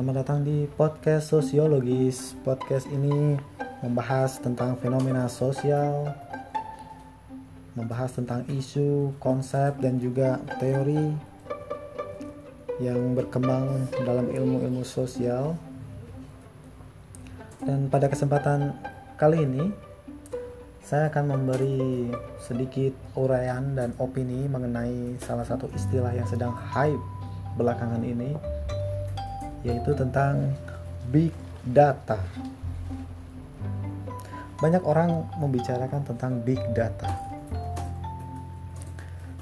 selamat datang di podcast sosiologis. Podcast ini membahas tentang fenomena sosial, membahas tentang isu, konsep, dan juga teori yang berkembang dalam ilmu-ilmu sosial. Dan pada kesempatan kali ini, saya akan memberi sedikit uraian dan opini mengenai salah satu istilah yang sedang hype belakangan ini yaitu tentang big data. Banyak orang membicarakan tentang big data.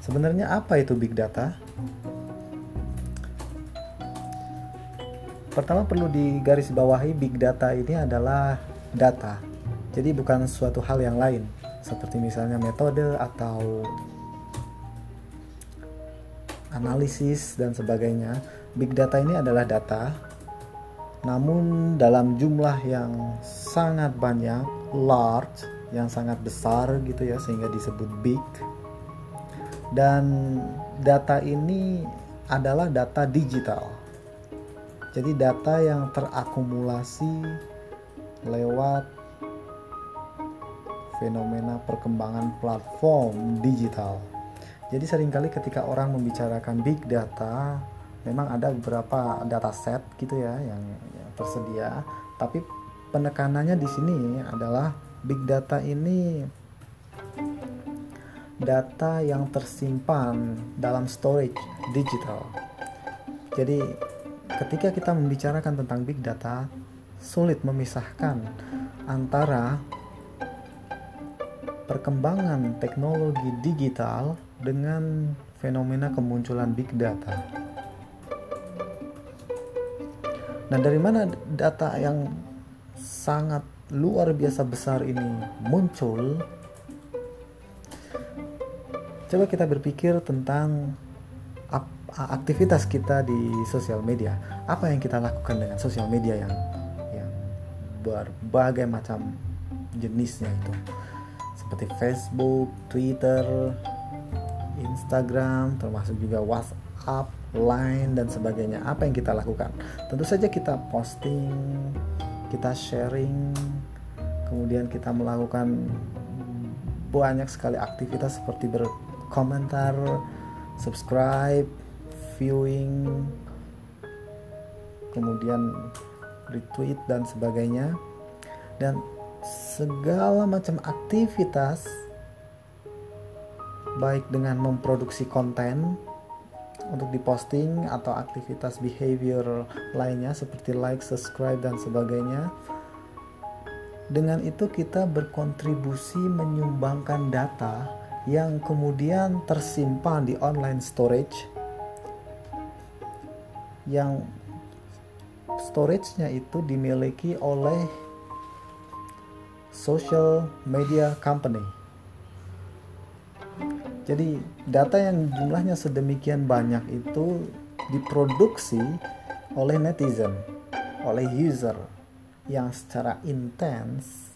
Sebenarnya apa itu big data? Pertama perlu digarisbawahi big data ini adalah data. Jadi bukan suatu hal yang lain seperti misalnya metode atau analisis dan sebagainya big data ini adalah data namun dalam jumlah yang sangat banyak large yang sangat besar gitu ya sehingga disebut big. Dan data ini adalah data digital. Jadi data yang terakumulasi lewat fenomena perkembangan platform digital. Jadi sering kali ketika orang membicarakan big data memang ada beberapa dataset gitu ya yang, tersedia tapi penekanannya di sini adalah big data ini data yang tersimpan dalam storage digital jadi ketika kita membicarakan tentang big data sulit memisahkan antara perkembangan teknologi digital dengan fenomena kemunculan big data. Nah, dari mana data yang sangat luar biasa besar ini muncul? Coba kita berpikir tentang aktivitas kita di sosial media. Apa yang kita lakukan dengan sosial media yang yang berbagai macam jenisnya itu. Seperti Facebook, Twitter, Instagram, termasuk juga WhatsApp, line dan sebagainya. Apa yang kita lakukan? Tentu saja kita posting kita sharing kemudian kita melakukan banyak sekali aktivitas seperti berkomentar subscribe viewing kemudian retweet dan sebagainya. Dan segala macam aktivitas baik dengan memproduksi konten untuk diposting atau aktivitas behavior lainnya seperti like, subscribe dan sebagainya. Dengan itu kita berkontribusi menyumbangkan data yang kemudian tersimpan di online storage yang storage-nya itu dimiliki oleh social media company jadi data yang jumlahnya sedemikian banyak itu diproduksi oleh netizen, oleh user yang secara intens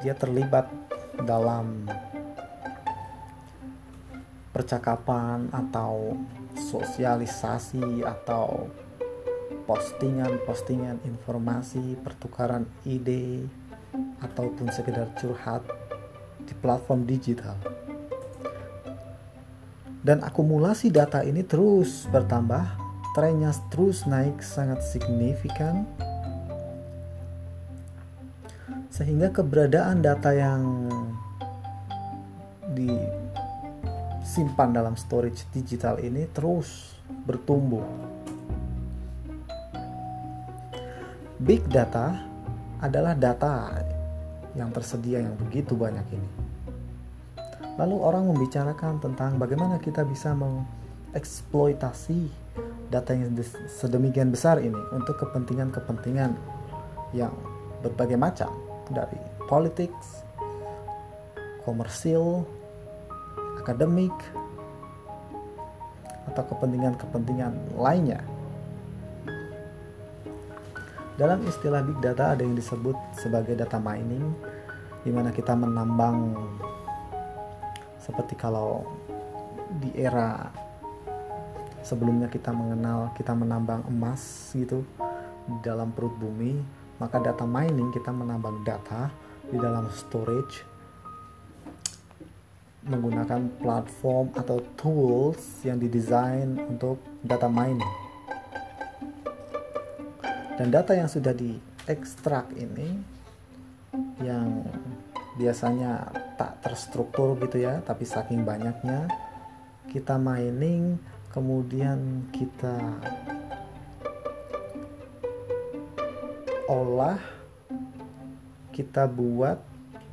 dia terlibat dalam percakapan atau sosialisasi atau postingan-postingan informasi, pertukaran ide ataupun sekedar curhat di platform digital. Dan akumulasi data ini terus bertambah, trennya terus naik sangat signifikan sehingga keberadaan data yang disimpan dalam storage digital ini terus bertumbuh. Big data adalah data yang tersedia yang begitu banyak ini. Lalu orang membicarakan tentang bagaimana kita bisa mengeksploitasi data yang sedemikian besar ini untuk kepentingan-kepentingan yang berbagai macam dari politik, komersil, akademik, atau kepentingan-kepentingan lainnya. Dalam istilah big data ada yang disebut sebagai data mining di mana kita menambang seperti kalau di era sebelumnya kita mengenal kita menambang emas gitu di dalam perut bumi maka data mining kita menambang data di dalam storage menggunakan platform atau tools yang didesain untuk data mining. Dan data yang sudah diekstrak ini yang biasanya tak terstruktur gitu ya, tapi saking banyaknya kita mining kemudian kita olah kita buat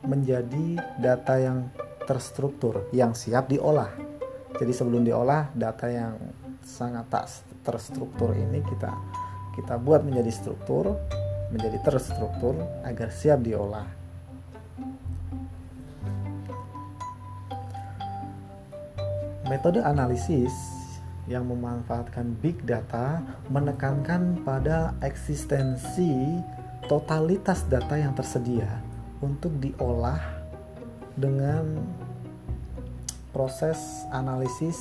menjadi data yang terstruktur yang siap diolah. Jadi sebelum diolah data yang sangat tak terstruktur ini kita kita buat menjadi struktur, menjadi terstruktur agar siap diolah. Metode analisis yang memanfaatkan big data menekankan pada eksistensi totalitas data yang tersedia untuk diolah dengan proses analisis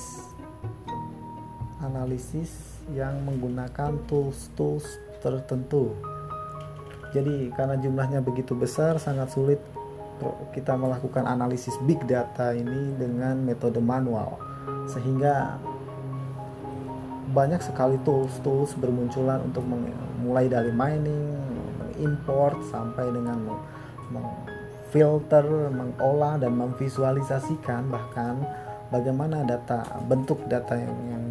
analisis yang menggunakan tools-tools tertentu. Jadi karena jumlahnya begitu besar sangat sulit kita melakukan analisis big data ini dengan metode manual sehingga banyak sekali tools-tools bermunculan untuk mulai dari mining, import sampai dengan filter, mengolah dan memvisualisasikan bahkan bagaimana data bentuk data yang yang,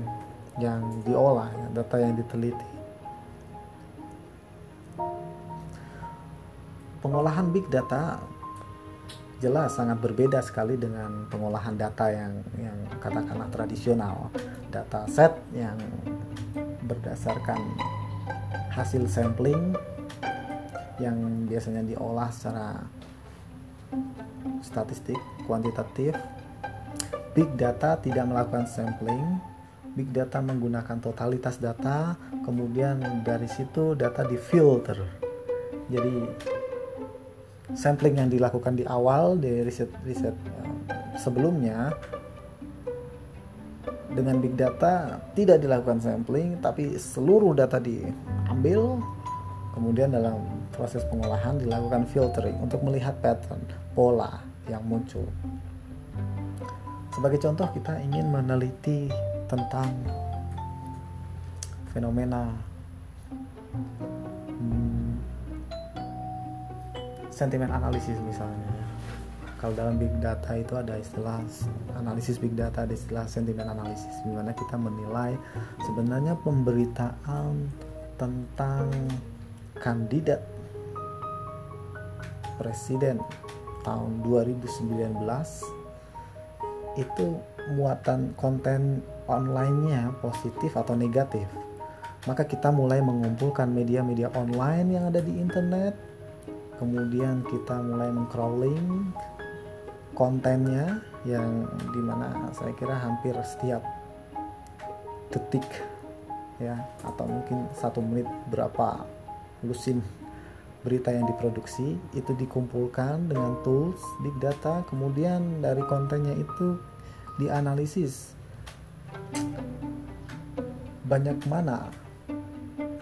yang diolah, ya, data yang diteliti. Pengolahan big data jelas sangat berbeda sekali dengan pengolahan data yang yang katakanlah tradisional, data set yang berdasarkan hasil sampling yang biasanya diolah secara statistik kuantitatif. Big data tidak melakukan sampling. Big data menggunakan totalitas data. Kemudian dari situ data difilter jadi sampling yang dilakukan di awal di riset riset eh, sebelumnya dengan big data tidak dilakukan sampling tapi seluruh data diambil kemudian dalam proses pengolahan dilakukan filtering untuk melihat pattern pola yang muncul. Sebagai contoh kita ingin meneliti tentang fenomena sentimen analisis misalnya. Kalau dalam big data itu ada istilah analisis big data, ada istilah sentimen analisis, di mana kita menilai sebenarnya pemberitaan tentang kandidat presiden tahun 2019 itu muatan konten online-nya positif atau negatif. Maka kita mulai mengumpulkan media-media online yang ada di internet. Kemudian kita mulai mengcrawling kontennya yang di mana saya kira hampir setiap detik ya atau mungkin satu menit berapa lusin berita yang diproduksi itu dikumpulkan dengan tools big data kemudian dari kontennya itu dianalisis banyak mana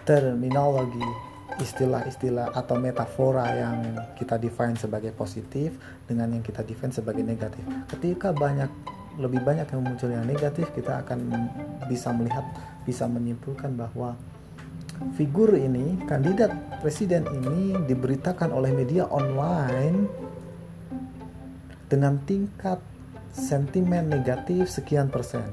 terminologi istilah-istilah atau metafora yang kita define sebagai positif dengan yang kita define sebagai negatif ketika banyak lebih banyak yang muncul yang negatif kita akan bisa melihat bisa menyimpulkan bahwa figur ini, kandidat presiden ini diberitakan oleh media online dengan tingkat sentimen negatif sekian persen.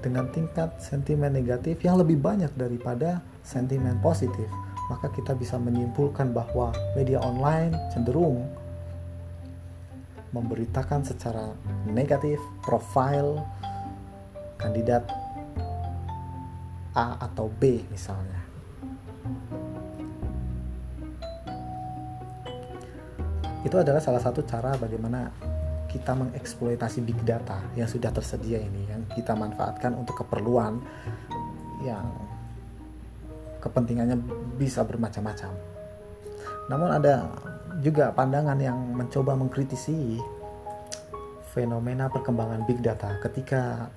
Dengan tingkat sentimen negatif yang lebih banyak daripada sentimen positif, maka kita bisa menyimpulkan bahwa media online cenderung memberitakan secara negatif profil kandidat A atau B misalnya. Itu adalah salah satu cara bagaimana kita mengeksploitasi big data yang sudah tersedia ini yang kita manfaatkan untuk keperluan yang kepentingannya bisa bermacam-macam. Namun ada juga pandangan yang mencoba mengkritisi fenomena perkembangan big data ketika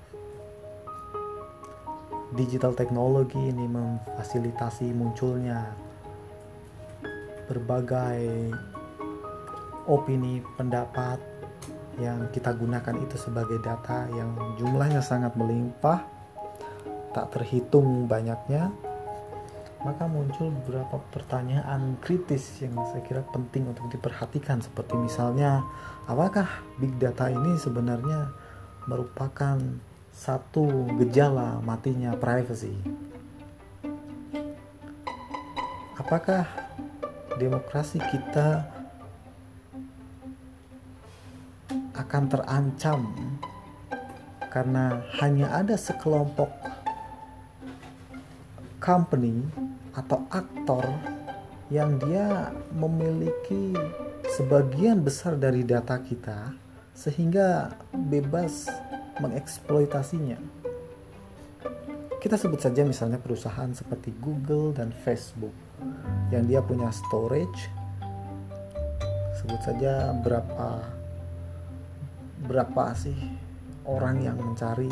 digital teknologi ini memfasilitasi munculnya berbagai opini pendapat yang kita gunakan itu sebagai data yang jumlahnya sangat melimpah tak terhitung banyaknya maka muncul beberapa pertanyaan kritis yang saya kira penting untuk diperhatikan. Seperti misalnya apakah big data ini sebenarnya merupakan satu gejala matinya privacy? Apakah demokrasi kita akan terancam karena hanya ada sekelompok company atau aktor yang dia memiliki sebagian besar dari data kita sehingga bebas mengeksploitasinya. Kita sebut saja misalnya perusahaan seperti Google dan Facebook yang dia punya storage sebut saja berapa berapa sih orang yang mencari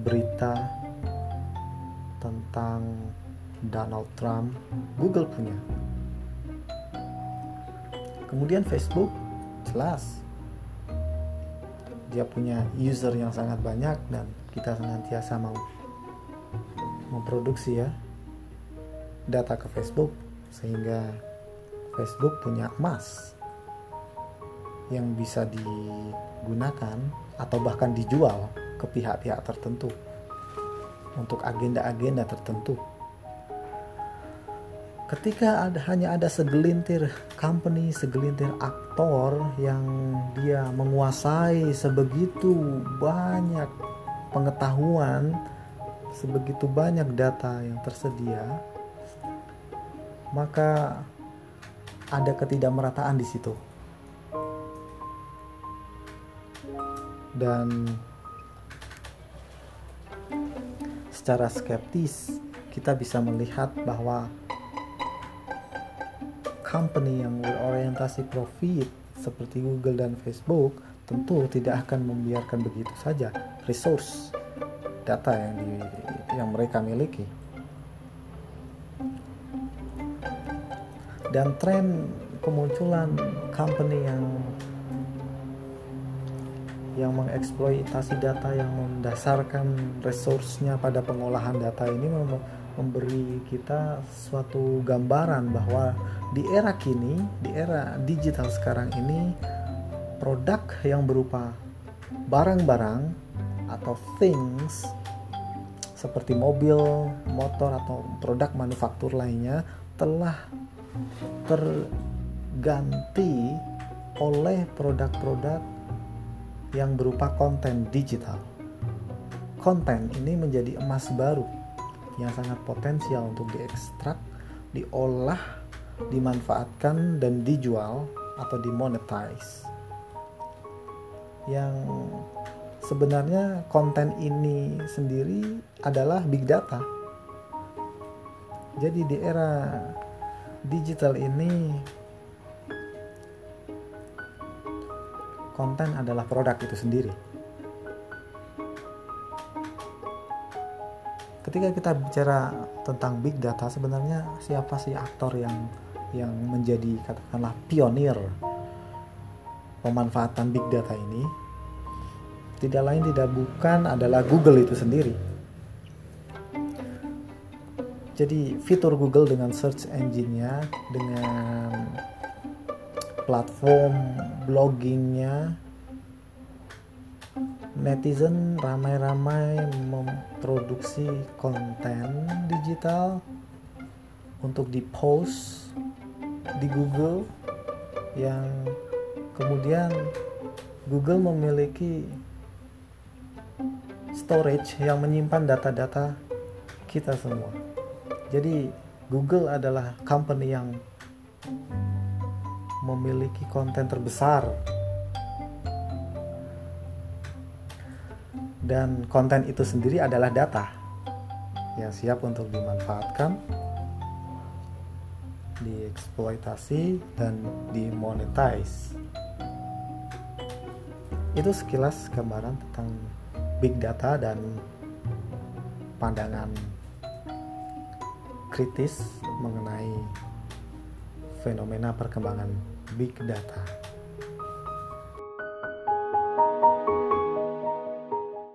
berita tentang Donald Trump, Google punya. Kemudian Facebook, jelas dia punya user yang sangat banyak dan kita senantiasa mau memproduksi ya data ke Facebook sehingga Facebook punya emas yang bisa digunakan atau bahkan dijual ke pihak-pihak tertentu untuk agenda-agenda tertentu. Ketika ada, hanya ada segelintir company, segelintir aktor yang dia menguasai sebegitu banyak pengetahuan, sebegitu banyak data yang tersedia, maka ada ketidakmerataan di situ. Dan secara skeptis kita bisa melihat bahwa company yang berorientasi profit seperti Google dan Facebook tentu tidak akan membiarkan begitu saja resource data yang di, yang mereka miliki. Dan tren kemunculan company yang yang mengeksploitasi data yang mendasarkan resource-nya pada pengolahan data ini memberi kita suatu gambaran bahwa di era kini, di era digital sekarang ini produk yang berupa barang-barang atau things seperti mobil, motor atau produk manufaktur lainnya telah terganti oleh produk-produk yang berupa konten digital. Konten ini menjadi emas baru yang sangat potensial untuk diekstrak, diolah, dimanfaatkan, dan dijual atau dimonetize. Yang sebenarnya konten ini sendiri adalah big data. Jadi di era digital ini konten adalah produk itu sendiri. Ketika kita bicara tentang big data, sebenarnya siapa sih aktor yang yang menjadi katakanlah pionir pemanfaatan big data ini? Tidak lain tidak bukan adalah Google itu sendiri. Jadi fitur Google dengan search engine-nya, dengan platform bloggingnya netizen ramai-ramai memproduksi konten digital untuk dipost di Google yang kemudian Google memiliki storage yang menyimpan data-data kita semua. Jadi Google adalah company yang memiliki konten terbesar. Dan konten itu sendiri adalah data yang siap untuk dimanfaatkan dieksploitasi dan dimonetize. Itu sekilas gambaran tentang big data dan pandangan kritis mengenai fenomena perkembangan big data.